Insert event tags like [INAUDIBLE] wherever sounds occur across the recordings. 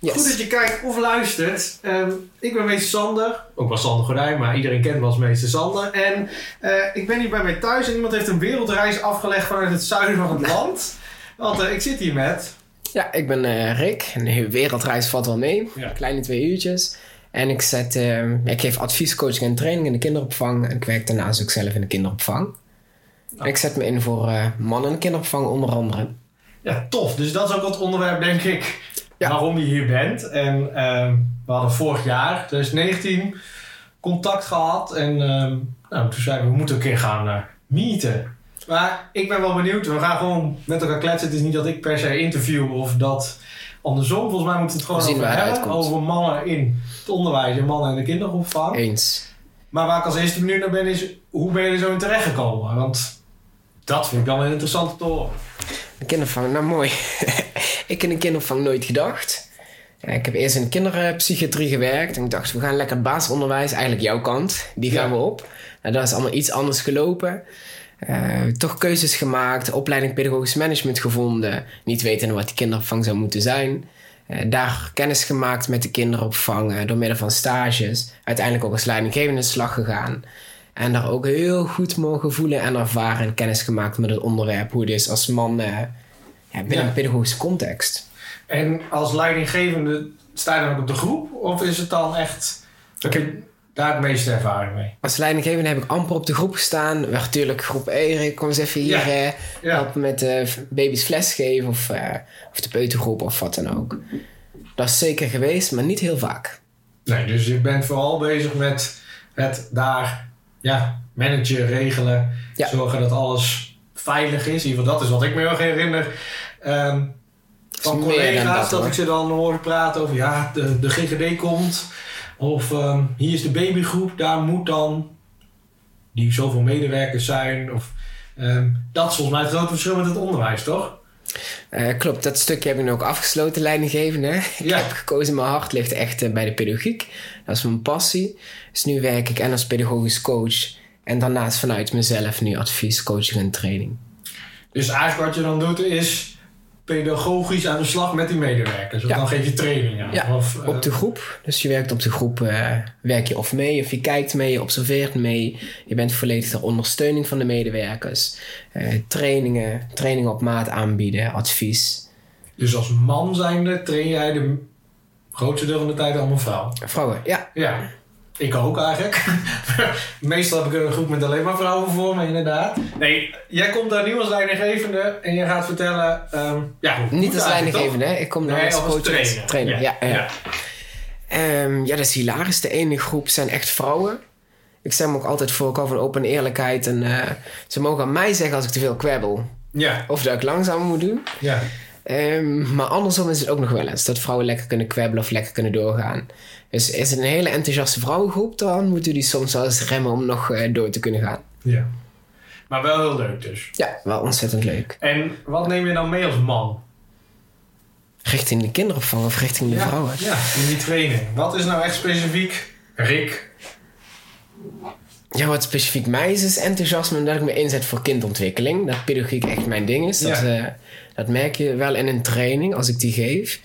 Yes. Goed dat je kijkt of luistert. Ehm, ik ben meester Sander. Ook wel Sander Gordijn, maar iedereen kent me als meester Sander. En eh, ik ben hier bij mij thuis en iemand heeft een wereldreis afgelegd vanuit het zuiden van het land. Want eh, ik zit hier met... Ja, ik ben eh, Rick. Een wereldreis valt wel mee. Ja. Kleine twee uurtjes. En ik, zet, eh, ik geef advies, coaching en training in de kinderopvang. En ik werk daarnaast ook zelf in de kinderopvang. En ik zet me in voor eh, mannen in de kinderopvang onder andere. Ja, tof. Dus dat is ook het onderwerp, denk ik, Ja. waarom je hier bent. En ehm, we hadden vorig jaar, 2019, contact gehad. En ehm, nou, toen zeiden we, we moeten een keer gaan eh, meeten. Maar ik ben wel benieuwd. We gaan gewoon met elkaar kletsen. Het is niet dat ik per se interview of dat andersom. Volgens mij moeten we het gewoon We over hebben. uitkomt. Over mannen in het onderwijs en mannen in de kinderopvang. Eens. Maar waar ik als eerste benieuwd naar ben is, hoe ben je er zo in terechtgekomen? Want dat vind ik dan een interessante te horen. De kinderopvang, nou mooi. [LAUGHS] ik in de kinderopvang nooit gedacht. Ik heb eerst in de kinderpsychiatrie gewerkt. En ik dacht, we gaan lekker het basisonderwijs, eigenlijk jouw kant. Die gaan Ja. we op. Nou, dat is allemaal iets anders gelopen. Eh, toch keuzes gemaakt, opleiding pedagogisch management gevonden. Niet wetende wat die kinderopvang zou moeten zijn. Eh, daar kennis gemaakt met de kinderopvang door middel van stages. Uiteindelijk ook als leidinggevende in de slag gegaan. En daar ook heel goed mogen voelen en ervaren en kennis gemaakt met het onderwerp. Hoe het is als man eh, ja, binnen een pedagogische context. En als leidinggevende sta je dan ook op de groep? Of is het dan echt... Heb je daar het meeste ervaring mee? Als leidinggevende heb ik amper op de groep gestaan. Werd natuurlijk groep Erik, kom eens even hier Ja. eh, helpen met eh, baby's fles geven of, eh, of de peutergroep of wat dan ook. Dat is zeker geweest, maar niet heel vaak. Nee, dus je bent vooral bezig met het daar ja, managen, regelen. Ja. Zorgen dat alles veilig is. In ieder geval, dat is wat ik me erg herinner. Ehm, van collega's dat, ik ze dan hoor praten over ja, de, de GGD komt. Of ehm, hier is de babygroep, daar moet dan die zoveel medewerkers zijn. Of, ehm, dat is volgens mij het grote verschil met het onderwijs, toch? Eh, klopt, dat stukje heb ik nu ook afgesloten, leidinggevende. [LAUGHS] Ik Ja. heb gekozen, mijn hart ligt echt eh, bij de pedagogiek. Dat is mijn passie. Dus nu werk ik en als pedagogisch coach. En daarnaast vanuit mezelf nu advies, coaching en training. Dus eigenlijk wat je dan doet is pedagogisch aan de slag met die medewerkers. Of Ja. dan geef je trainingen. Ja, of, eh, Op de groep. Dus je werkt op de groep, eh, werk je of mee, of je kijkt mee, je observeert mee. Je bent volledig ter ondersteuning van de medewerkers. Eh, trainingen, trainingen op maat aanbieden, advies. Dus als man zijnde train jij de grootste deel van de tijd allemaal vrouwen. Vrouwen, ja. Ja, ik ook eigenlijk. [LAUGHS] Meestal heb ik een groep met alleen maar vrouwen voor me, inderdaad. Nee, jij komt daar nu als leidinggevende en je gaat vertellen... ehm, ja, hoe Niet als leidinggevende, hè. Ik kom dan Nee, als coach trainer. trainer. Ja, ja. Ehm, ja, dat is hilarisch. De ene groep zijn echt vrouwen. Ik zeg me ook altijd voor, ik hou van open eerlijkheid. En eh, ze mogen aan mij zeggen als ik te veel kwebbel. Ja, Of dat ik langzamer moet doen. ja. Ehm, maar andersom is het ook nog wel eens. Dat vrouwen lekker kunnen kwebbelen of lekker kunnen doorgaan. Dus is het een hele enthousiaste vrouwengroep, dan moeten die soms wel eens remmen om nog eh, door te kunnen gaan. ja. Maar wel heel leuk dus. Ja, wel ontzettend leuk. En wat neem je dan mee als man? Richting de kinderopvang of richting de ja, vrouwen. Ja, in die training. Wat is nou echt specifiek, Rick? Ja, wat specifiek mij is, is enthousiasme dat ik me inzet voor kindontwikkeling. Dat pedagogiek echt mijn ding is. Dat, Ja. eh, dat merk je wel in een training als ik die geef.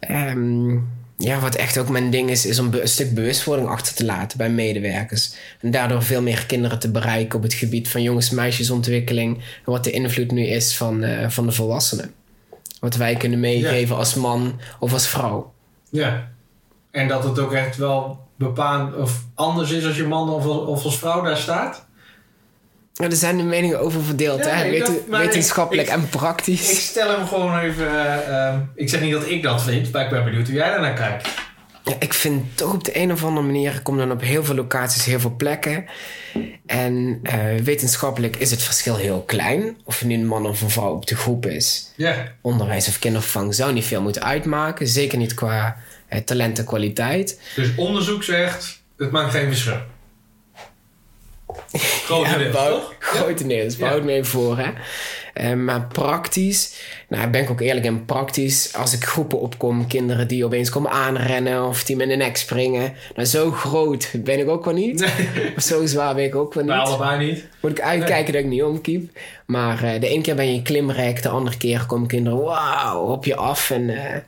Ehm, ja, wat echt ook mijn ding is, is om een stuk bewustwording achter te laten bij medewerkers. En daardoor veel meer kinderen te bereiken op het gebied van jongens-meisjesontwikkeling. En wat de invloed nu is van, eh, van de volwassenen. Wat wij kunnen meegeven als man of als vrouw. Ja. En dat het ook echt wel bepaald of anders is als je man of, of als vrouw daar staat? Ja, er zijn de meningen over verdeeld, Ja, hè? dat- wetenschappelijk ik- en praktisch. Ik stel hem gewoon even. eh, ehm, ik zeg niet dat ik dat vind, maar ik ben benieuwd hoe jij daarnaar kijkt. Ja, ik vind toch op de een of andere manier, ik kom dan op heel veel locaties, heel veel plekken. En eh, wetenschappelijk is het verschil heel klein. Of er nu een man of een vrouw op de groep is. Ja. Onderwijs of kinderopvang zou niet veel moeten uitmaken. Zeker niet qua eh, talent en kwaliteit. Dus onderzoek zegt, het maakt geen verschil. Grotendeels, bouw- toch? Grotendeels, bouw het mee voor. Hè? Eh, maar praktisch, nou ben ik ook eerlijk in praktisch. Als ik groepen opkom, kinderen die opeens komen aanrennen of die me in de nek springen. Nou, zo groot ben ik ook wel niet. Nee, Of zo zwaar ben ik ook wel bij niet. allebei niet. Moet ik uitkijken dat ik niet omkiep. Maar eh, de ene keer ben je klimrek, de andere keer komen kinderen wauw op je af. En eh,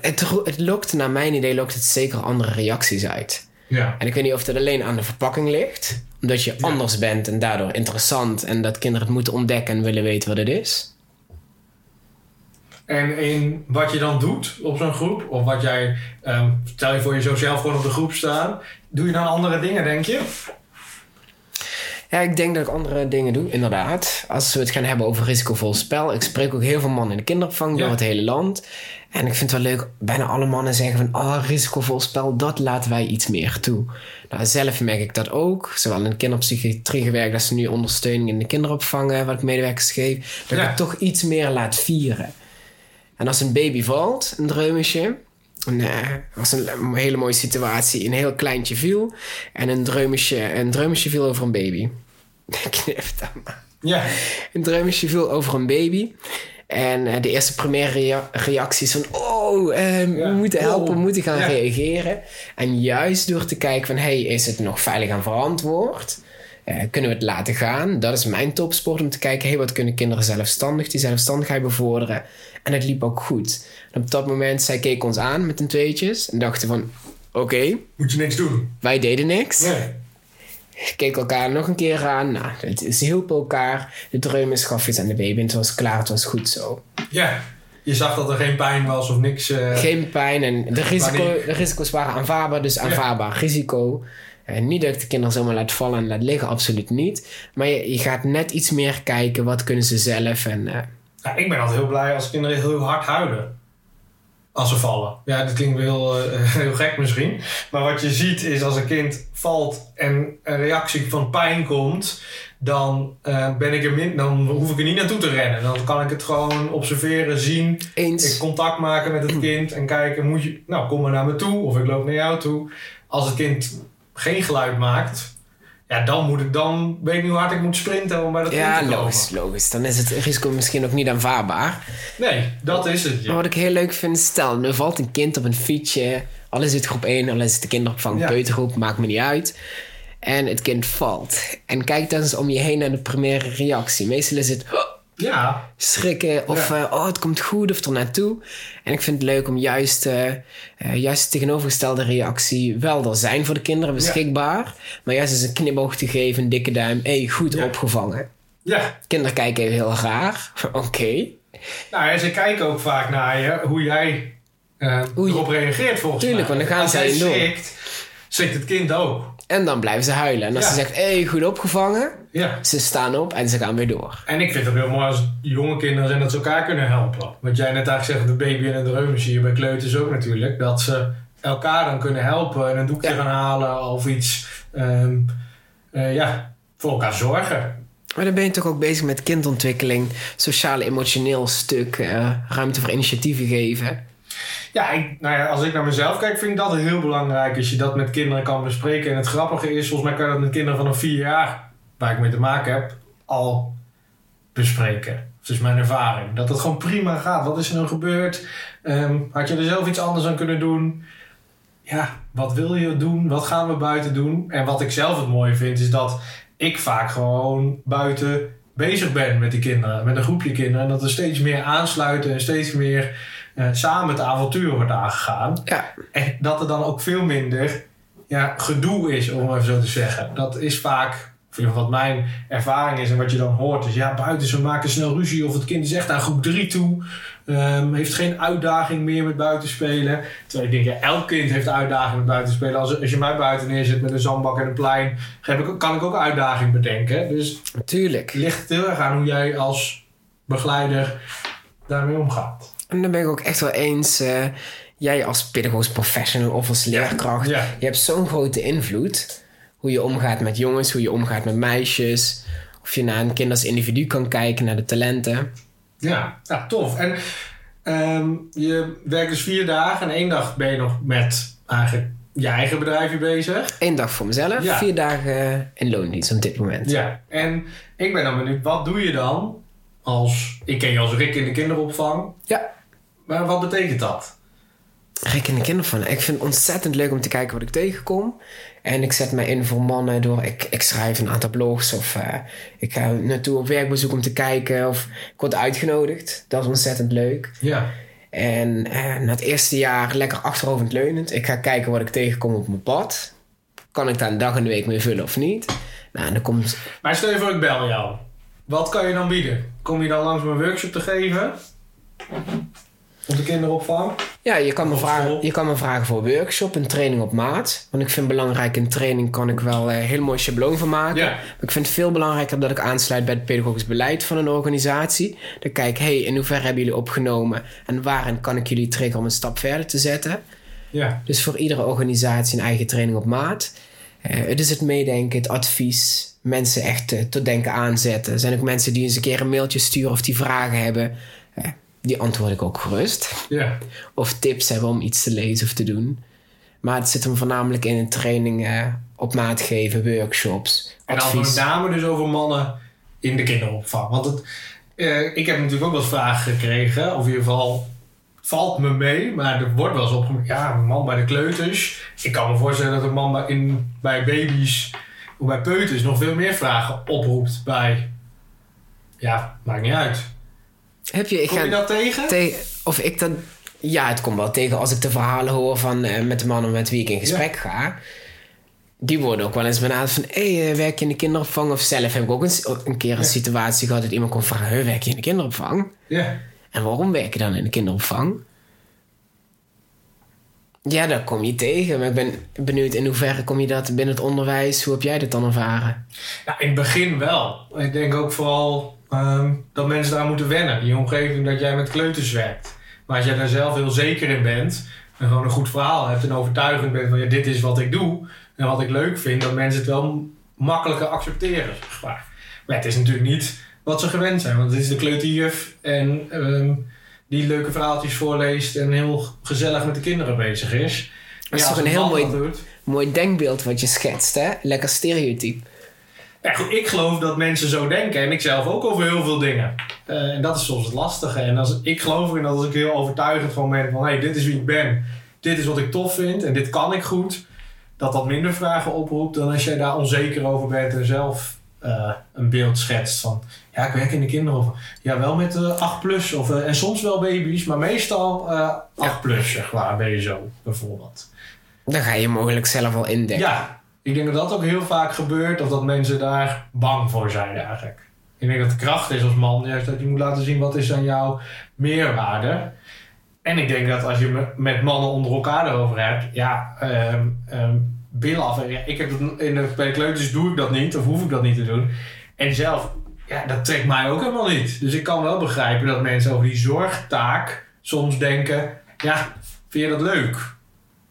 Het, het lokt, naar mijn idee, lokt het zeker andere reacties uit. Ja. En ik weet niet of dat alleen aan de verpakking ligt. Omdat je anders bent en daardoor interessant. En dat kinderen het moeten ontdekken en willen weten wat het is. En in wat je dan doet op zo'n groep, of wat jij, ehm, stel je voor je zo zelf gewoon op de groep staan, doe je dan andere dingen, denk je? Ja, ik denk dat ik andere dingen doe, inderdaad. Als we het gaan hebben over risicovol spel. Ik spreek ook heel veel mannen in de kinderopvang door het hele land. En ik vind het wel leuk, bijna alle mannen zeggen van... Oh, risicovol spel, dat laten wij iets meer toe. Nou, zelf merk ik dat ook. Zowel in de kinderpsychiatrie gewerkt als nu ondersteuning in de kinderopvang... wat ik medewerkers geef. Dat Ja. ik het toch iets meer laat vieren. En als een baby valt, een dreumesje... En, eh, was een, hele mooie situatie. Een heel kleintje viel. En een dreumesje, een dreumesje viel over een baby. [LAUGHS] Knip dat maar. Ja. Een dreumesje viel over een baby. En eh, de eerste primaire rea- reactie is van... Oh, eh, Ja. we moeten helpen, we Oh. moeten gaan Ja. reageren. En juist door te kijken van... Hey, is het nog veilig en verantwoord? Eh, kunnen we het laten gaan? Dat is mijn topsport om te kijken... Hey, wat kunnen kinderen zelfstandig? Die zelfstandigheid bevorderen. En het liep ook goed. En op dat moment, zij keken ons aan met een tweetjes. En dachten van... Oké, Moet je niks doen? wij deden niks Nee. Keken elkaar nog een keer aan. Nou, het, ze hielpen elkaar. De dreumes gaf iets aan de baby en het was klaar. Het was goed zo. Ja. Je zag dat er geen pijn was of niks. eh, Geen pijn en de, risico, de risico's waren aanvaardbaar. Dus aanvaardbaar risico. En niet dat ik de kinderen zomaar laat vallen en laat liggen. Absoluut niet. Maar je, je gaat net iets meer kijken. Wat kunnen ze zelf? En eh, Ja, ik ben altijd heel blij als kinderen heel hard huilen. Als ze vallen. Ja, dat klinkt wel heel, eh, [LAUGHS] heel gek misschien. Maar wat je ziet is als een kind valt en een reactie van pijn komt, dan, eh, ben ik er min, dan hoef ik er niet naartoe te rennen. Dan kan ik het gewoon observeren, zien. Ik eens. contact maken met het kind en kijken, moet je, nou kom maar naar me toe of ik loop naar jou toe. Als het kind geen geluid maakt, ja, dan, moet ik, dan weet ik niet hoe hard ik moet sprinten om bij dat Ja, te komen. logisch, logisch. Dan is het risico misschien ook niet aanvaardbaar. Nee, dat is het. Maar Ja. wat ik heel leuk vind, stel, er valt een kind op een fietsje. Al is het groep 1, al is het de kinderopvang, Ja. peutergroep, maakt me niet uit. En het kind valt. En kijk dan eens om je heen naar de primaire reactie. Meestal is het oh, ja, schrikken of Ja. eh, oh, het komt goed of er naartoe. En ik vind het leuk om juist, eh, eh, juist de tegenovergestelde reactie wel er zijn voor de kinderen beschikbaar. Maar juist eens een knipoog te geven, een dikke duim. hey, goed Ja. opgevangen. ja. Kinderen kijken even heel raar. [LAUGHS] Oké. Nou, en ze kijken ook vaak naar je, hoe jij Hoe je- erop reageert volgens Tuurlijk, mij. want dan gaan Als zij schrikt, schrikt het kind ook. En dan blijven ze huilen. En als Ja. ze zegt, hé, hey, goed opgevangen. Ja. Ze staan op en ze gaan weer door. En ik vind het heel mooi als jonge kinderen zijn dat ze elkaar kunnen helpen. Wat jij net eigenlijk zegt, de baby en de je bij kleuters ook natuurlijk. Dat ze elkaar dan kunnen helpen en een doekje Ja. gaan halen of iets. ehm, eh, ja, voor elkaar zorgen. Maar dan ben je toch ook bezig met kindontwikkeling, sociaal-emotioneel stuk, eh, ruimte voor initiatieven geven. Ja, nou ja, als ik naar mezelf kijk, vind ik dat heel belangrijk als je dat met kinderen kan bespreken. En het grappige is, volgens mij kan je dat met kinderen van een vier jaar, waar ik mee te maken heb, al bespreken. Dat is mijn ervaring. Dat het gewoon prima gaat. Wat is er nou gebeurd? Ehm, had je er zelf iets anders aan kunnen doen? Ja, wat wil je doen? Wat gaan we buiten doen? En wat ik zelf het mooie vind, is dat ik vaak gewoon buiten bezig ben met die kinderen. Met een groepje kinderen. En dat er steeds meer aansluiten en steeds meer samen het avontuur wordt aangegaan. Ja, En dat er dan ook veel minder ja, gedoe is, om even zo te zeggen. Dat is vaak, wat mijn ervaring is en wat je dan hoort. is ja, buiten ze maken snel ruzie of het kind is echt aan groep 3 toe. ehm, heeft geen uitdaging meer met buitenspelen. Terwijl ik denk, ja, elk kind heeft uitdaging met buitenspelen. Als, als je mij buiten neerzet met een zandbak en een plein, heb ik, kan ik ook uitdaging bedenken. Dus natuurlijk. ligt heel erg aan hoe jij als begeleider daarmee omgaat. En dan ben ik ook echt wel eens, eh, jij als pedagogisch professional of als leerkracht, Ja. je hebt zo'n grote invloed. Hoe je omgaat met jongens, hoe je omgaat met meisjes. Of je naar een kind als individu kan kijken, naar de talenten. Ja, ja tof. En ehm, je werkt dus vier dagen en één dag ben je nog met eigenlijk je eigen bedrijfje bezig. Eén dag voor mezelf, Ja. vier dagen in loondienst op dit moment. Ja. En ik ben dan benieuwd, wat doe je dan als... Ik ken je als Rick in de kinderopvang. Ja. Maar wat betekent dat? Rick en de kindervan. Ik vind het ontzettend leuk om te kijken wat ik tegenkom. En ik zet mij in voor mannen door... Ik, ik schrijf een aantal blogs of eh, ik ga naartoe op werkbezoek om te kijken. Of ik word uitgenodigd. Dat is ontzettend leuk. Ja. En eh, na het eerste jaar lekker achteroverleunend. Ik ga kijken wat ik tegenkom op mijn pad. Kan ik daar een dag in de week mee vullen of niet? Nou, en dan komt... Maar stel je voor, ik bel jou. Wat kan je dan bieden? Kom je dan langs mijn workshop te geven? Op de kinderopvang? Ja, je kan, me vragen, je kan me vragen voor een workshop, een training op maat. Want ik vind belangrijk, in training kan ik wel eh, heel mooi schabloon van maken. Ja. Maar ik vind het veel belangrijker dat ik aansluit bij het pedagogisch beleid van een organisatie. Dan kijk, hey, in hoeverre hebben jullie opgenomen en waarin kan ik jullie triggeren om een stap verder te zetten? Ja. Dus voor iedere organisatie een eigen training op maat. Eh, het is het meedenken, het advies, mensen echt eh, tot denken aanzetten. Er zijn ook mensen die eens een keer een mailtje sturen of die vragen hebben. Die antwoord ik ook gerust. Ja. Of tips hebben om iets te lezen of te doen. Maar het zit hem voornamelijk in een training eh, op maat geven, workshops, En dan met name dus over mannen in de kinderopvang. Want het, eh, ik heb natuurlijk ook wel vragen gekregen. Of in ieder geval valt me mee. Maar er wordt wel eens opgemerkt. Ja, een man bij de kleuters. Ik kan me voorstellen dat een man bij, in, bij baby's of bij peuters nog veel meer vragen oproept bij... Ja, maakt niet uit. Heb je, ik Kom ga je dat tegen? of ik dat, ja, het komt wel tegen als ik de verhalen hoor van eh, met de mannen met wie ik in gesprek ga. Die worden ook wel eens benaderd van, hé, hey, eh, werk je in de kinderopvang? Of zelf heb ik ook een, een keer een Ja. situatie gehad dat iemand kon vragen, "Huh, werk je in de kinderopvang? Ja. En waarom werk je dan in de kinderopvang? Ja, daar kom je tegen. Maar ik ben benieuwd in hoeverre kom je dat binnen het onderwijs? Hoe heb jij dat dan ervaren? Ja, in het begin wel. Ik denk ook vooral ehm, dat mensen daar moeten wennen. Die omgeving dat jij met kleuters werkt. Maar als jij daar zelf heel zeker in bent en gewoon een goed verhaal hebt en overtuigend bent van ja, dit is wat ik doe en wat ik leuk vind, dat mensen het wel makkelijker accepteren. Zeg maar. maar het is natuurlijk niet wat ze gewend zijn, want het is de kleuterjuf en ehm, die leuke verhaaltjes voorleest en heel gezellig met de kinderen bezig is. Dat is Ja, toch een heel mooi- doet, Mooi denkbeeld wat je schetst, hè? Lekker stereotyp. Ja, goed, ik geloof dat mensen zo denken en ik zelf ook over heel veel dingen. Eh, en dat is soms het lastige. En als, ik geloof erin dat als ik heel overtuigend van ben van hey, dit is wie ik ben, dit is wat ik tof vind en dit kan ik goed, dat dat minder vragen oproept dan als jij daar onzeker over bent en zelf eh, een beeld schetst van ja, ik werk in de kinderopvang. Ja, wel met eh 8 plus of, en soms wel baby's, maar meestal eh 8 plus zeg maar, ben je zo bijvoorbeeld. Dan ga je mogelijk zelf al indekken. Ja, ik denk dat dat ook heel vaak gebeurt, of dat mensen daar bang voor zijn eigenlijk. Ik denk dat de kracht is als man, juist dat je moet laten zien wat is aan jouw meerwaarde. En ik denk dat als je me- met mannen onder elkaar erover hebt, ja, ehm billen af. Ja, ik heb het in de, bij de kleuters doe ik dat niet, of hoef ik dat niet te doen. En zelf, ja, dat trekt mij ook helemaal niet. Dus ik kan wel begrijpen dat mensen over die zorgtaak soms denken, ja, vind je dat leuk?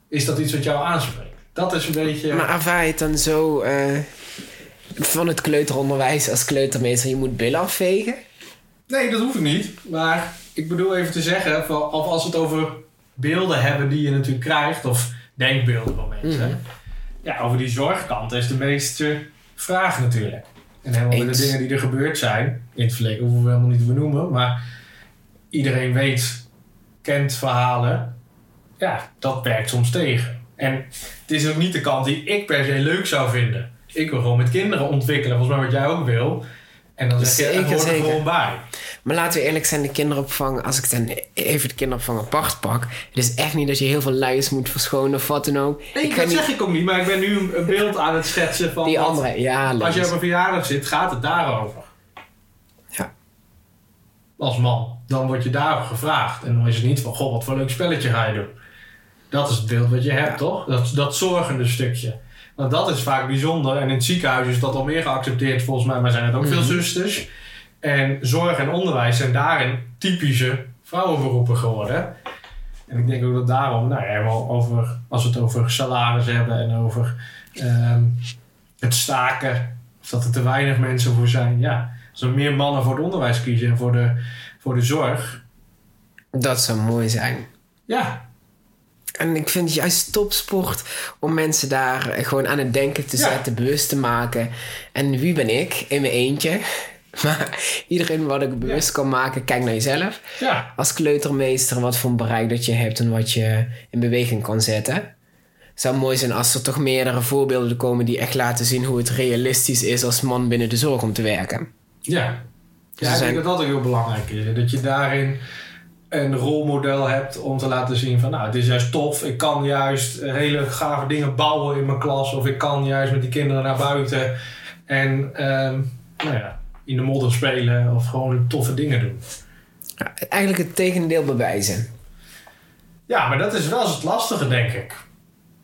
Is dat iets wat jou aanspreekt? Dat is een beetje... Maar ervaar je het dan zo eh, van het kleuteronderwijs als kleutermeester, je moet billen afvegen? Nee, dat hoeft niet. Maar ik bedoel even te zeggen, van- of als we het over beelden hebben die je natuurlijk krijgt, of denkbeelden van mensen. Mhm. Ja, over die zorgkant is de meeste vraag natuurlijk. En helemaal met de dingen die er gebeurd zijn, in het verleden hoeven we helemaal niet te benoemen, maar iedereen weet, kent verhalen. Ja, dat werkt soms tegen. En het is ook niet de kant die ik per se leuk zou vinden. Ik wil gewoon met kinderen ontwikkelen, volgens mij wat jij ook wil. En dan zeg je, Zeker, er er gewoon bij. Maar laten we eerlijk zijn, de kinderopvang, als ik dan even de kinderopvang apart pak, het is echt niet dat je heel veel luiers moet verschonen of wat dan ook. Nee, ik dat niet zeg ik ook niet, maar ik ben nu een- beeld aan het schetsen van... die wat- andere, ja, Als je op een verjaardag zit, gaat het daarover. Ja. Als man. Dan word je daarop gevraagd. En dan is het niet van, goh, wat voor een leuk spelletje ga je doen. Dat is het beeld wat je hebt, Ja. toch? Dat, dat zorgende stukje. Want dat is vaak bijzonder. En in het ziekenhuis is dat al meer geaccepteerd volgens mij. Maar zijn het ook veel Mhm. zusters. En zorg en onderwijs zijn daarin typische vrouwenberoepen geworden. En ik denk ook dat daarom, nou ja, over, als we het over salaris hebben en over ehm, het staken, of dat er te weinig mensen voor zijn. Ja, als er meer mannen voor het onderwijs kiezen en voor de, voor de zorg. Dat zou mooi zijn. Ja, En ik vind het juist topsport om mensen daar gewoon aan het denken te Ja. zetten, bewust te maken. En wie ben ik in mijn eentje? [LAUGHS] Maar iedereen wat ik bewust kan maken, kijk naar jezelf. ja, Als kleutermeester, wat voor een bereik dat je hebt en wat je in beweging kan zetten. Het zou mooi zijn als er toch meerdere voorbeelden komen die echt laten zien hoe het realistisch is als man binnen de zorg om te werken. ja. Dus Ja, ik zijn- denk dat dat ook heel belangrijk is. Dat je daarin een rolmodel hebt om te laten zien van nou, het is juist tof. Ik kan juist hele gave dingen bouwen in mijn klas. Of ik kan juist met die kinderen naar buiten en ehm, nou ja, in de modder spelen of gewoon toffe dingen doen. Ja, eigenlijk het tegendeel bewijzen. Ja, maar dat is wel eens het lastige, denk ik.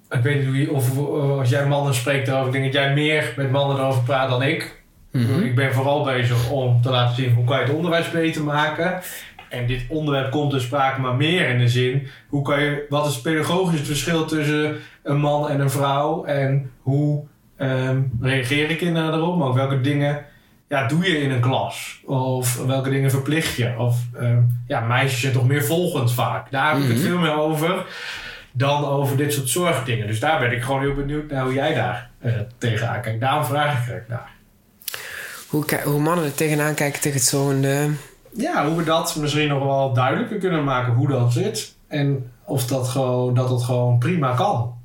Ik weet niet je, of als jij mannen spreekt over, ik denk dat jij meer met mannen erover praat dan ik. Mhm. Ik ben vooral bezig om te laten zien hoe kan je het onderwijs beter maken. En dit onderwerp komt te sprake, maar meer in de zin: hoe kan je, wat is het pedagogisch verschil tussen een man en een vrouw? En hoe ehm, reageren kinderen erop? Maar ook welke dingen ja, doe je in een klas? Of welke dingen verplicht je? Of ehm, ja, meisjes zijn toch meer volgend vaak. Daar heb ik het Mhm. veel meer over dan over dit soort zorgdingen. Dus daar ben ik gewoon heel benieuwd naar hoe jij daar eh, tegenaan kijkt. Daarom vraag ik er naar. Hoe, hoe mannen er tegenaan kijken tegen het zorgende. Ja, hoe we dat misschien nog wel duidelijker kunnen maken hoe dat zit. En of dat, gewoon, dat het gewoon prima kan.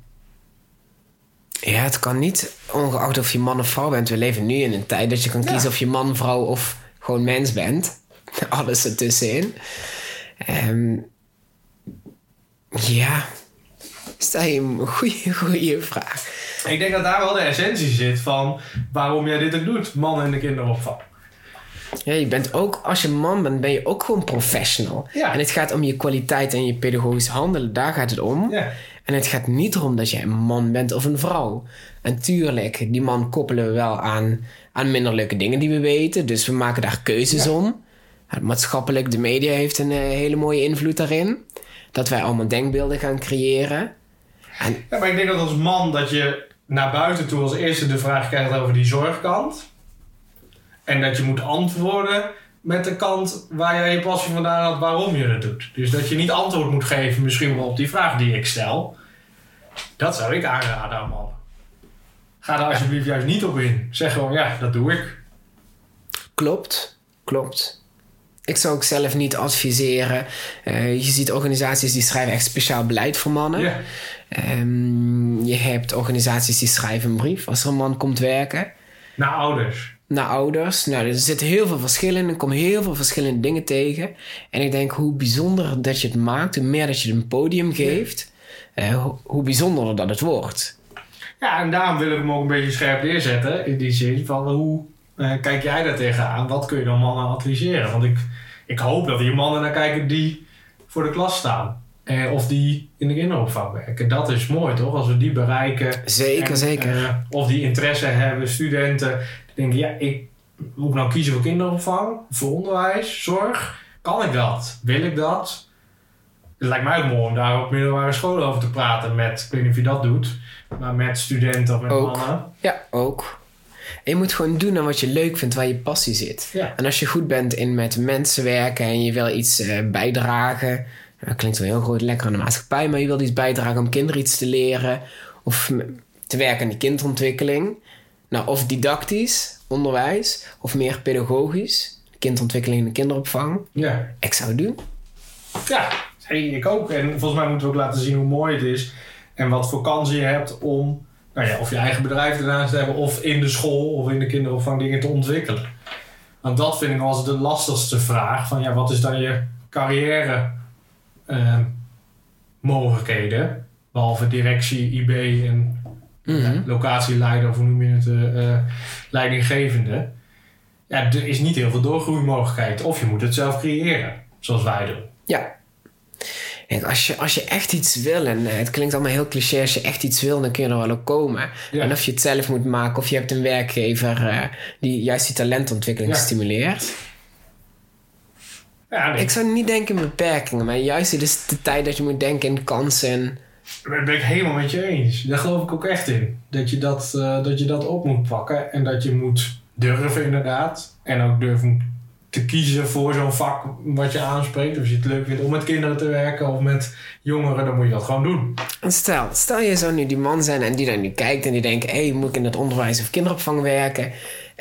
Ja, het kan niet, ongeacht of je man of vrouw bent. We leven nu in een tijd dat je kan Ja. kiezen of je man, vrouw of gewoon mens bent. [LAUGHS] Alles ertussenin. Ehm ja, stel je een goede, goede vraag. Ik denk dat daar wel de essentie zit van waarom jij dit ook doet. Mannen in de kinderopvang. Ja, je bent ook, als je man bent, ben je ook gewoon professional. Ja. En het gaat om je kwaliteit en je pedagogisch handelen. Daar gaat het om. Ja. En het gaat niet erom dat jij een man bent of een vrouw. En tuurlijk, die man koppelen we wel aan, aan minder leuke dingen die we weten. Dus we maken daar keuzes Ja. om. Het maatschappelijk, de media heeft een eh, hele mooie invloed daarin. Dat wij allemaal denkbeelden gaan creëren. En Ja, maar ik denk dat als man dat je naar buiten toe als eerste de vraag krijgt over die zorgkant. En dat je moet antwoorden met de kant waar jij je passie vandaan had waarom je het doet. Dus dat je niet antwoord moet geven misschien wel op die vraag die ik stel. Dat zou ik aanraden aan mannen. Ga daar alsjeblieft juist niet op in. Zeg gewoon ja, dat doe ik. Klopt, klopt. Ik zou ook zelf niet adviseren. Eh, je ziet organisaties die schrijven echt speciaal beleid voor mannen. Ja. Ehm, je hebt organisaties die schrijven een brief als er een man komt werken. Naar ouders. Naar ouders. Nou, er zitten heel veel verschillen in. Er komen heel veel verschillende dingen tegen. En ik denk hoe bijzonder dat je het maakt, hoe meer dat je het een podium geeft, eh, hoe, bijzonderder dat het wordt. Ja, en daarom wil ik hem ook een beetje scherp neerzetten. In die zin van hoe eh, kijk jij daar tegenaan? Wat kun je dan mannen adviseren? Want ik, ik hoop dat hier mannen naar kijken die voor de klas staan. Eh, of die in de kinderopvang werken. Dat is mooi toch? Als we die bereiken. Zeker, En, zeker. eh, of die interesse hebben, studenten. Denken, ja, ik moet ik nou kiezen voor kinderopvang, voor onderwijs, zorg. Kan ik dat? Wil ik dat? Het lijkt mij ook mooi om daar op middelbare scholen over te praten met, ik weet niet of je dat doet, maar met studenten of met Ook. mannen. Ja, ook. En je moet gewoon doen aan wat je leuk vindt, waar je passie zit. Ja. En als je goed bent in met mensen werken en je wil iets eh, bijdragen. Dat klinkt wel heel groot lekker aan de maatschappij, maar je wilt iets bijdragen om kinderen iets te leren. Of te werken aan die kinderontwikkeling. Nou, of didactisch, onderwijs, of meer pedagogisch, kinderontwikkeling in de kinderopvang. Ja. Ik zou het doen. Ja, hey, ik ook. En volgens mij moeten we ook laten zien hoe mooi het is. En wat voor kansen je hebt om, nou ja, of je eigen bedrijf ernaast te hebben, of in de school of in de kinderopvang dingen te ontwikkelen. Want dat vind ik wel eens de lastigste vraag. Van ja, wat is dan je carrière eh, mogelijkheden? Behalve directie, IB en Mhm. ja, locatieleider of hoe noem je het, eh, eh, leidinggevende. Ja, er is niet heel veel doorgroeimogelijkheid. Of je moet het zelf creëren, zoals wij doen. Ja. Kijk, als je, als je echt iets wil, en eh, het klinkt allemaal heel cliché, als je echt iets wil, dan kun je er wel op komen. Ja. En of je het zelf moet maken, of je hebt een werkgever eh, die juist die talentontwikkeling Ja. stimuleert. Ja, nee, Ik zou niet denken in beperkingen, maar juist het is de tijd dat je moet denken in kansen. Daar ben ik helemaal met je eens. Daar geloof ik ook echt in. Dat je dat, eh, dat je dat op moet pakken. En dat je moet durven inderdaad. En ook durven te kiezen voor zo'n vak wat je aanspreekt. Of je het leuk vindt om met kinderen te werken of met jongeren. Dan moet je dat gewoon doen. En stel, stel je zou nu die man zijn en die dan nu kijkt en die denkt: hé, moet ik in het onderwijs of kinderopvang werken?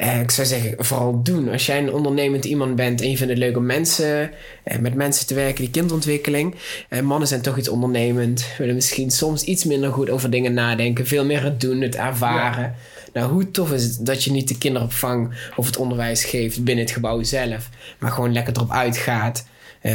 Eh, ik zou zeggen, vooral doen. Als jij een ondernemend iemand bent en je vindt het leuk om mensen, eh, met mensen te werken, die kindontwikkeling. Eh, mannen zijn toch iets ondernemend, willen misschien soms iets minder goed over dingen nadenken, veel meer het doen, het ervaren. Nou, hoe tof is het dat je niet de kinderopvang of het onderwijs geeft binnen het gebouw zelf, maar gewoon lekker erop uitgaat.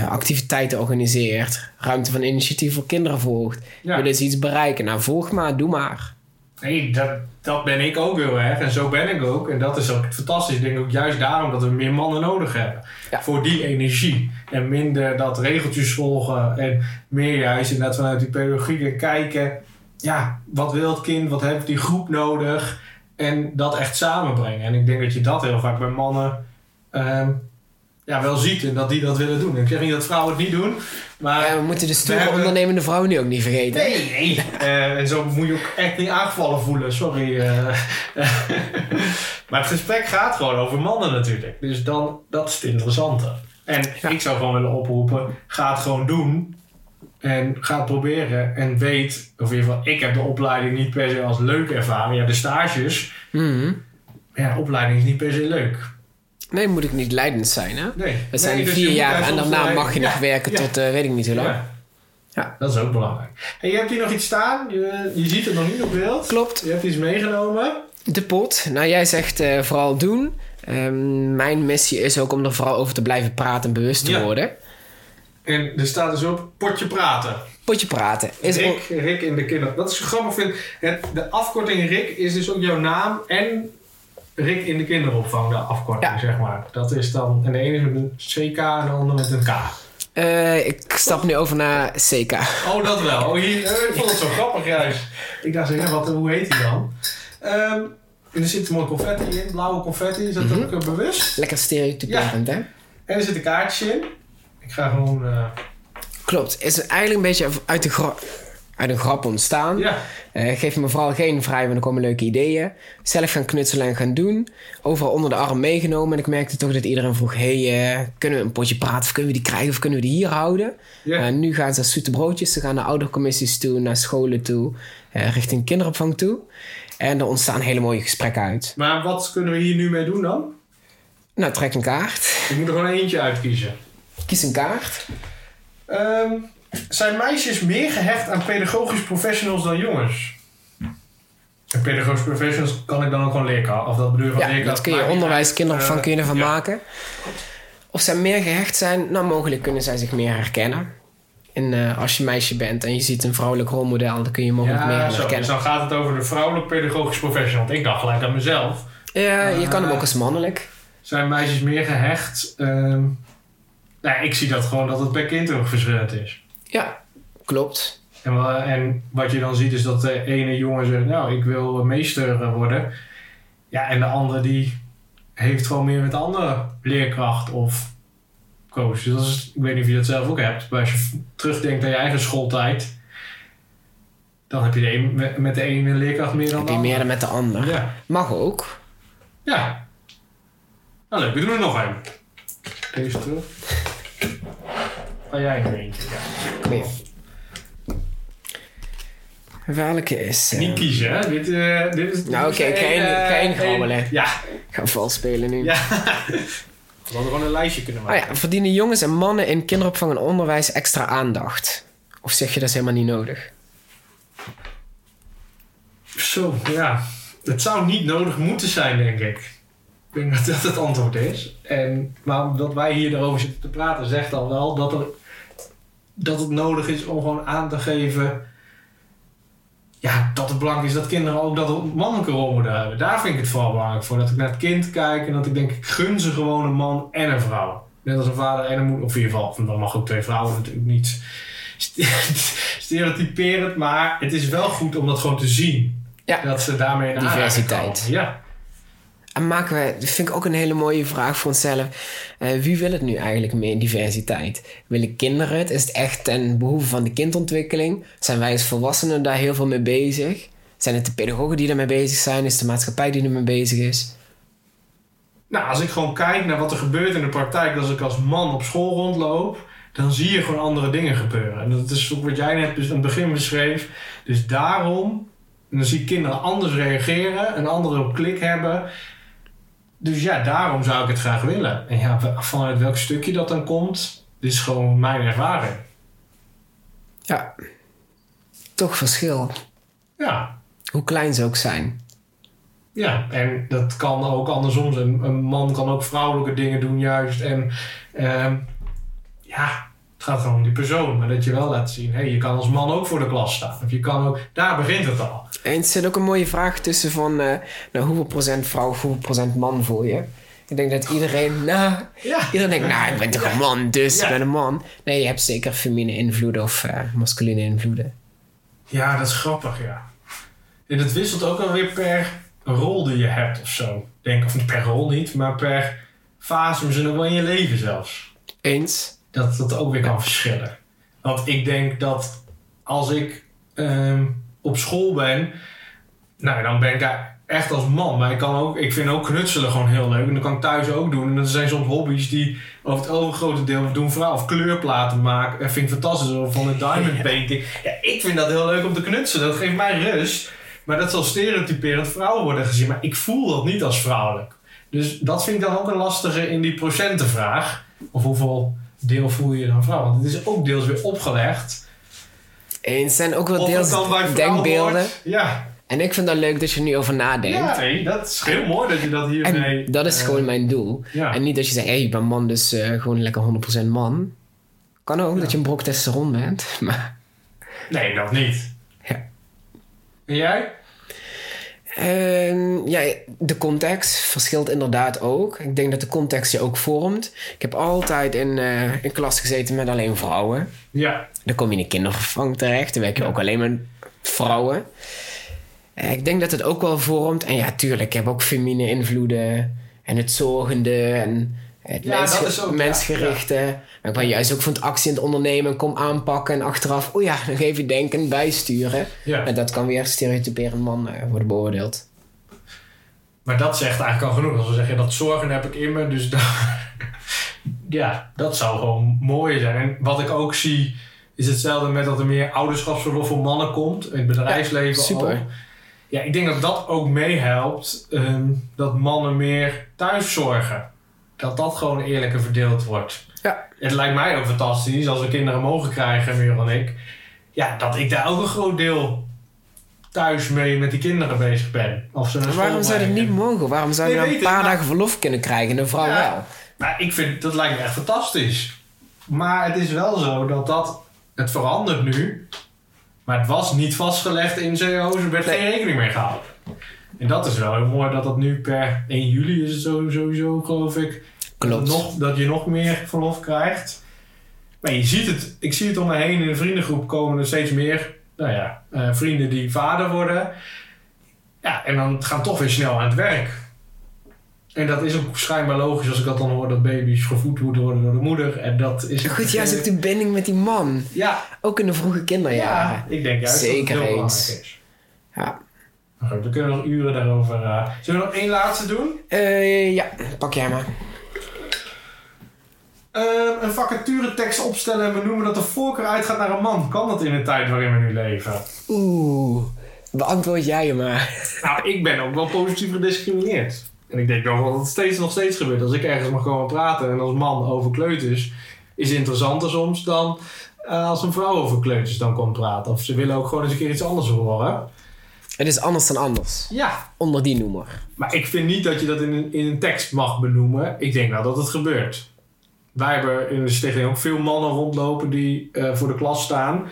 activiteiten organiseert, ruimte van initiatief voor kinderen volgt. Ja. Willen ze iets bereiken? Nou, volg maar, doe maar. Nee, dat, dat ben ik ook heel erg. En zo ben ik ook. En dat is ook fantastisch. Ik denk ook juist daarom dat we meer mannen nodig hebben. Ja. Voor die energie. En minder dat regeltjes volgen. En meer juist inderdaad vanuit die pedagogiek en kijken. Ja, wat wil het kind? Wat heeft die groep nodig? En dat echt samenbrengen. En ik denk dat je dat heel vaak bij mannen ehm, ja, wel ziet. En dat die dat willen doen. Ik zeg niet dat vrouwen het niet doen. Maar Ja, we moeten de stoere hebben- ondernemende vrouw nu ook niet vergeten. Nee, nee. Eh, en zo moet je ook echt niet aangevallen voelen, sorry. eh. [LAUGHS] maar het gesprek gaat gewoon over mannen natuurlijk. Dus dan, dat is het interessante. En Ja. ik zou gewoon willen oproepen, ga het gewoon doen. En ga het proberen. En weet, of in ieder geval, ik heb de opleiding niet per se als leuk ervaren. Ja, de stages. Mhm. Ja, opleiding is niet per se leuk. Nee, moet ik niet leidend zijn, hè? Nee. Het zijn Nee, dus vier jaar en daarna mag je Ja, nog werken ja. tot eh, weet ik niet hoe lang. Ja. Ja. Dat is ook belangrijk. En je hebt hier nog iets staan. Je, je ziet het nog niet op beeld. Klopt. Je hebt iets meegenomen. De pot. Nou, jij zegt eh, vooral doen. Ehm, mijn missie is ook om er vooral over te blijven praten en bewust te Ja. worden. En er staat dus op potje praten. Potje praten. Is Rick, Rick in de kinder. Dat is grappig vind. Het, de afkorting Rick is dus ook jouw naam en Rick in de kinderopvang, de afkorting Ja. zeg maar. Dat is dan, en de ene is met een CK en de andere met een K. Eh, ik stap nu over naar CK. Oh, dat wel. Oh, hier, eh, ik vond het zo grappig juist. Ik dacht, ja, wat, hoe heet die dan? Ehm, en er zit mooi confetti in, blauwe confetti. Is dat Mhm. ook eh, bewust? Lekker stereotyperend, hè? En er zit een kaartje in. Ik ga gewoon... eh, Klopt. Is eigenlijk een beetje uit, de uit een grap ontstaan. ja, Eh, geef me vooral geen vrij, want er komen leuke ideeën. Zelf gaan knutselen en gaan doen. Overal onder de arm meegenomen. En ik merkte toch dat iedereen vroeg... hey, eh, kunnen we een potje praten? Of kunnen we die krijgen? Of kunnen we die hier houden? ja. Eh, nu gaan ze als zoete broodjes. Ze gaan naar oudercommissies toe, naar scholen toe. richting kinderopvang toe. En er ontstaan hele mooie gesprekken uit. Maar wat kunnen we hier nu mee doen dan? Nou, trek een kaart. Ik moet er gewoon eentje uitkiezen. Kies een kaart. Ehm, zijn meisjes meer gehecht aan pedagogisch professionals dan jongens? En pedagogisch professionals kan ik dan ook gewoon leerkracht. Of dat bedoel je van Ja, leerkracht? dat kun je maakt niet onderwijs, uit. kinderopvang Eh, kun je ervan ja. maken. Of zij meer gehecht zijn, nou mogelijk kunnen zij zich meer herkennen. En eh, als je meisje bent en je ziet een vrouwelijk rolmodel, dan kun je mogelijk meer Ja, zo. Dus herkennen. dan gaat het over de vrouwelijk pedagogisch professional. Want ik dacht gelijk aan mezelf. Ja, je kan hem Eh, ook als mannelijk. Zijn meisjes meer gehecht? Ehm nou, ik zie dat gewoon dat het per kind ook verschillend is. Ja, klopt. En, wa- en wat je dan ziet is dat de ene jongen zegt, nou, ik wil meester eh, worden. Ja, en de andere die heeft gewoon meer met de andere leerkracht of coach. Dus dat is, ik weet niet of je dat zelf ook hebt. Maar als je terugdenkt aan je eigen schooltijd, dan heb je de een, met, de ene leerkracht meer dan Heb de je meer andere. dan met de ander. Ja. Mag ook. Ja. Nou leuk, we doen er nog een. Deze terug. Jij nog eentje? Ja. Kom hier. Welke is... Niet kiezen, hè? Dit, eh, dit is, Nou, oké, één- grabbelen. Ja. Ik ga vals spelen nu. ja. [LAUGHS] We hadden gewoon een lijstje kunnen Oh maken. ja, verdienen jongens en mannen in kinderopvang en onderwijs extra aandacht? Of zeg je dat is helemaal niet nodig? Zo, ja. Het zou niet nodig moeten zijn, denk ik. Ik denk dat dat het antwoord is. En, maar dat wij hier erover zitten te praten, zegt al wel dat, er, dat het nodig is om gewoon aan te geven. Ja, dat het belangrijk is dat kinderen ook dat een mannelijke rolmodel hebben. Daar vind ik het vooral belangrijk voor. Dat ik naar het kind kijk en dat ik denk, ik gun ze gewoon een man en een vrouw. Net als een vader en een moeder. Of in ieder geval, dan mag ook twee vrouwen natuurlijk niet [LAUGHS] stereotyperend. Maar het is wel goed om dat gewoon te zien. Ja. Dat ze daarmee aanraking Diversiteit. Ja. En maken we, dat vind ik ook een hele mooie vraag voor onszelf. Eh, wie wil het nu eigenlijk meer diversiteit? Willen kinderen het? Is het echt ten behoeve van de kindontwikkeling? Zijn wij als volwassenen daar heel veel mee bezig? Zijn het de pedagogen die ermee bezig zijn? Is het de maatschappij die ermee bezig is? Nou, als ik gewoon kijk naar wat er gebeurt in de praktijk, als ik als man op school rondloop, dan zie je gewoon andere dingen gebeuren. En dat is ook wat jij net aan het begin beschreef. Dus daarom, dan zie ik kinderen anders reageren, een andere klik hebben. Dus ja, daarom zou ik het graag willen. En ja, vanuit welk stukje dat dan komt, dit is gewoon mijn ervaring. Ja. Toch verschil. Ja, Hoe klein ze ook zijn. Ja, en dat kan ook andersom zijn. Een man kan ook vrouwelijke dingen doen juist. En ehm, ja, het gaat gewoon om die persoon. Maar dat je wel laat zien, hé, hey, je kan als man ook voor de klas staan. Of je kan ook, daar begint het al. En er zit ook een mooie vraag tussen van, eh, nou, hoeveel procent vrouw, hoeveel procent man voel je? Ik denk dat iedereen, [LAUGHS] nou, Ja. iedereen denkt, nou, ik ben toch een man, dus Ja. ik ben een man. Nee, je hebt zeker feminine invloeden of eh, masculine invloeden. Ja, dat is grappig, ja. En het wisselt ook alweer per rol die je hebt of zo. Denk, of per rol niet, maar per fase misschien ook wel in je leven zelfs. Eens? Dat dat ook weer kan verschillen. Want ik denk dat als ik ehm, op school ben, nou dan ben ik daar echt als man. Maar ik, kan ook, ik vind ook knutselen gewoon heel leuk. En dat kan ik thuis ook doen. En dat zijn soms hobby's die over het overgrote deel doen vrouwen. Of kleurplaten maken. Dat vind ik fantastisch. Of van een [LAUGHS] diamond painting. Ja, ik vind dat heel leuk om te knutselen. Dat geeft mij rust. Maar dat zal stereotyperend vrouwen worden gezien. Maar ik voel dat niet als vrouwelijk. Dus dat vind ik dan ook een lastige in die procentenvraag. Of hoeveel deel voel je dan vrouw? Want het is ook deels weer opgelegd. Eens zijn ook wel het deels denkbeelden. wordt. Ja. En ik vind dat leuk dat je er nu over nadenkt. ja, dat is heel mooi dat je dat hiermee... En dat is eh, gewoon mijn doel. Ja. En niet dat je zegt, hé, hey, ik ben man, dus eh, gewoon lekker 100% man. Kan ook, Ja. dat je een brok testosteron bent. [LAUGHS] Maar Nee, dat niet. Ja. En jij? Ehm, ja, de context verschilt inderdaad ook. Ik denk dat de context je ook vormt. Ik heb altijd in, eh in klas gezeten met alleen vrouwen. Ja. Dan kom je in de kindervervang terecht. Dan werk je Ja. ook alleen met vrouwen. Eh, ik denk dat het ook wel vormt. En ja, tuurlijk, ik heb ook feminine invloeden. En het zorgende en het Ja, mens- dat is ook, ja, mensgerichte. Maar ik ben juist ook van het actie in het ondernemen. Kom aanpakken en achteraf, oh ja, nog even denken, bijsturen. ja. En dat kan weer stereotyperend man eh, worden beoordeeld. Maar dat zegt eigenlijk al genoeg. Als we zeggen, dat zorgen heb ik in me. Dus dat, [LAUGHS] ja, dat zou gewoon mooi zijn. En wat ik ook zie, is hetzelfde met dat er meer ouderschapsverlof voor mannen komt. In het bedrijfsleven super. ook. Ja, ik denk dat dat ook meehelpt. ehm, dat mannen meer thuis zorgen. Dat dat gewoon eerlijker verdeeld wordt. Ja. Het lijkt mij ook fantastisch als we kinderen mogen krijgen, Merel en ik. Ja, dat ik daar ook een groot deel thuis mee met die kinderen bezig ben. Of ze Waarom zou dat niet mogen? Waarom zou je Nee, nou een paar dagen verlof kunnen krijgen en een vrouw Ja. wel? Maar ik vind, dat lijkt me echt fantastisch. Maar het is wel zo dat dat, het verandert nu. Maar het was niet vastgelegd in CO's, er werd Nee. geen rekening mee gehouden. En dat is wel heel mooi dat dat nu per 1 juli is het zo- sowieso, geloof ik. Klopt. Dat, nog, dat je nog meer verlof krijgt. Maar je ziet het, ik zie het om me heen in de vriendengroep komen er steeds meer nou ja, eh, vrienden die vader worden. Ja, en dan gaan toch weer snel aan het werk. En dat is ook schijnbaar logisch als ik dat dan hoor dat baby's gevoed moeten worden door de moeder. En dat is. Goed, juist ook de binding met die man. Ja, Ook in de vroege ja, kinderjaren. ik denk juist Zeker dat het heel eens. belangrijk is. Ja. Maar goed, we kunnen nog uren daarover. eh Zullen we nog één laatste doen? Eh, ja, pak jij maar. Eh, een vacaturetekst opstellen en benoemen dat de voorkeur uitgaat naar een man. Kan dat in de tijd waarin we nu leven? Oeh, beantwoord jij je maar. Nou, ik ben ook wel positief gediscrimineerd. En ik denk wel dat het steeds nog steeds gebeurt. Als ik ergens mag komen praten en als man over kleuters is interessanter soms dan eh, als een vrouw over kleuters dan komt praten. Of ze willen ook gewoon eens een keer iets anders horen. Het is anders dan anders. Ja. Onder die noemer. Maar ik vind niet dat je dat in een, in een tekst mag benoemen. Ik denk wel dat het gebeurt. Wij hebben in de stichting ook veel mannen rondlopen die eh, voor de klas staan.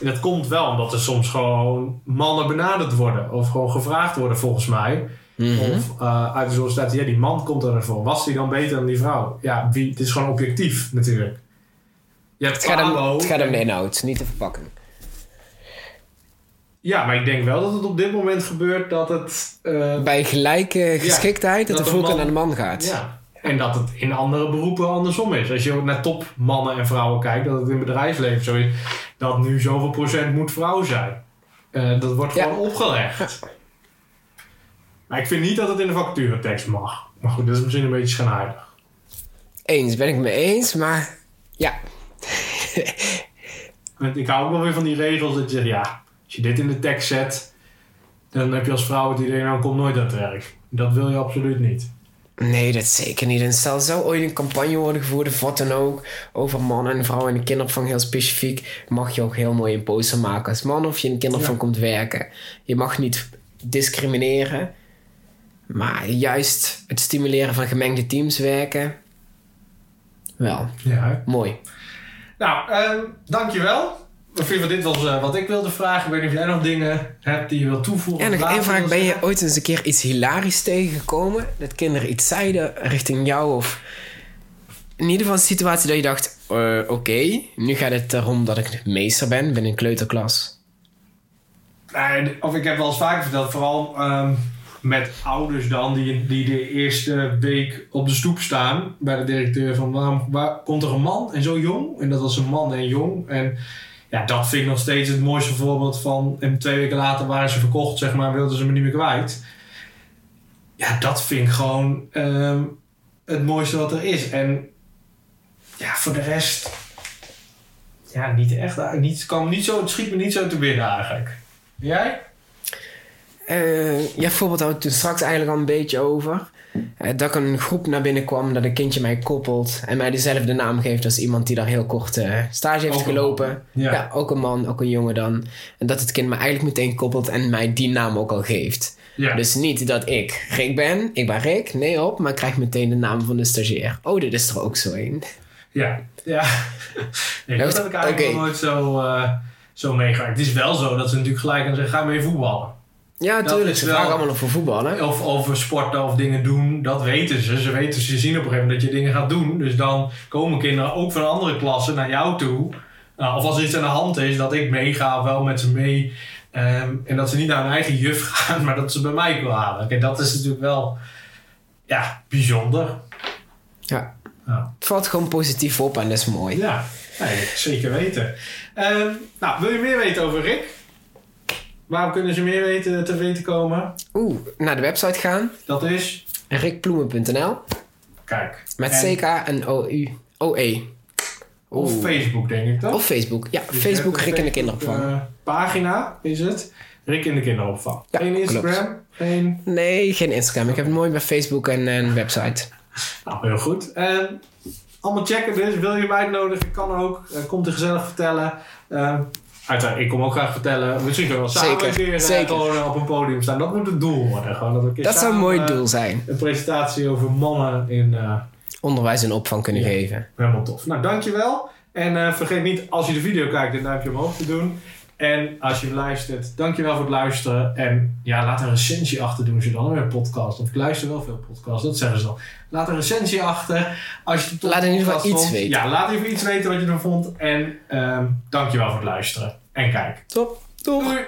En dat komt wel omdat er soms gewoon mannen benaderd worden. Of gewoon gevraagd worden volgens mij. Mhm. Of uh, uit de sollicitatie, ja, die man komt ervoor. Was die dan beter dan die vrouw? Ja, wie, het is gewoon objectief natuurlijk. Je hebt Het gaat, om, het gaat om en- de inhoud, niet de verpakking. Ja, maar ik denk wel dat het op dit moment gebeurt dat het... eh, Bij gelijke geschiktheid dat, dat de voorkeur naar de man gaat. ja. En dat het in andere beroepen andersom is. Als je ook naar topmannen en vrouwen kijkt, dat het in het bedrijfsleven zo is, dat nu zoveel procent moet vrouw zijn. Eh, dat wordt Ja. gewoon opgelegd. Maar ik vind niet dat het in de vacaturetekst mag. Maar goed, dat is misschien een beetje schijnheilig. Eens, ben ik mee eens, maar ja. Ik hou ook wel weer van die regels dat je zegt, ja, als je dit in de tekst zet, dan heb je als vrouw het idee, nou komt nooit aan het werk. Dat wil je absoluut niet. Nee, dat zeker niet. En stel, zou ooit een campagne worden gevoerd, of wat dan ook, over mannen en vrouwen in de kinderopvang heel specifiek, mag je ook heel mooi een poster maken als man of je in de kinderopvang Ja. komt werken. Je mag niet discrimineren, maar juist het stimuleren van gemengde teams werken, wel, Ja. mooi. Nou, ehm dankjewel. Ik vind dit was eh, wat ik wilde vragen. Ik weet niet of jij nog dingen hebt die je wilt toevoegen. En of nog één vraag. Ben je ooit eens een keer iets hilarisch tegengekomen? Dat kinderen iets zeiden richting jou? Of in ieder geval een situatie dat je dacht... eh, Oké, nu gaat het erom dat ik meester ben binnen een kleuterklas. Nee, of ik heb wel eens vaker verteld, vooral ehm, met ouders dan, die, die de eerste week op de stoep staan bij de directeur van waarom waar, komt er een man en zo jong? En dat was een man en jong. En ja, dat vind ik nog steeds het mooiste voorbeeld van. En twee weken later waren ze verkocht, zeg maar, wilden ze me niet meer kwijt. Ja, dat vind ik gewoon ehm, het mooiste wat er is. En ja, voor de rest. Ja, niet echt. Niet, kan niet zo, het schiet me niet zo te binnen eigenlijk. Jij? Eh, ja, voorbeeld we het straks eigenlijk al een beetje over. Eh, dat ik een groep naar binnen kwam, dat een kindje mij koppelt en mij dezelfde naam geeft als iemand die daar heel kort eh, stage heeft Ook gelopen. Ja. ook een man, ook een jongen dan. En dat het kind me eigenlijk meteen koppelt en mij die naam ook al geeft. Ja. Dus niet dat ik Rick ben, ik ben Rick, nee op, maar ik krijg meteen de naam van de stagiair. Oh, dit is er ook zo een. Ja. Ja. nee, dat goed, heb ik eigenlijk nog nooit zo, eh, zo meegemaakt. Het is wel zo dat ze natuurlijk gelijk aan zeggen, ga mee voetballen. Ja, Dat tuurlijk, is ze wel- vragen allemaal nog voor voetballen. Of over sporten of dingen doen, dat weten ze. Ze weten, ze zien op een gegeven moment dat je dingen gaat doen. Dus dan komen kinderen ook van andere klassen naar jou toe. Nou, of als er iets aan de hand is, dat ik meega, of wel met ze mee. Ehm, en dat ze niet naar hun eigen juf [LAUGHS] gaan, maar dat ze bij mij kwamen. Kijk, dat is natuurlijk wel ja, bijzonder. Ja. Ja. Het valt gewoon positief op en dat is mooi. Ja, nee, zeker weten. Ehm, nou, wil je meer weten over Rick? Waarom kunnen ze meer weten, te weten komen? Oeh, naar de website gaan, Dat is, rickploemen.nl kijk. met en- CK en OU. OE. Of Oeh. Facebook, denk ik toch? Of Facebook. Ja, Dus Facebook Rick in de kinderopvang. Eh, pagina is het. Rick in de kinderopvang. Ja, geen Instagram, geen... Nee, geen Instagram. Ik heb het mooi bij Facebook en een website. Nou, heel goed. En allemaal checken dus. Wil je mij uitnodigen? Kan ook. Eh, komt er gezellig vertellen. Eh, uiteraard, ik kom ook graag vertellen. Misschien kunnen we wel samen Zeker, een keer eh, zeker. gewoon eh, op een podium staan. Dat moet het doel worden. Gewoon, dat we een keer Dat zou een mooi eh, doel zijn. Een presentatie over mannen in... Onderwijs en opvang kunnen Ja. geven. Helemaal tof. Nou, dankjewel. En vergeet niet, als je de video kijkt, een duimpje omhoog te doen. En als je hem luistert, dankjewel voor het luisteren. En ja, laat een recensie achter doen als je dan weer een podcast. Want ik luister wel veel podcasts, dat zeggen ze dan. Laat een recensie achter. Als je Laat in ieder geval iets vond. weten. Ja, laat even iets weten wat je ervan vond. En ehm dankjewel voor het luisteren. En kijk. Top. Doei. Doei!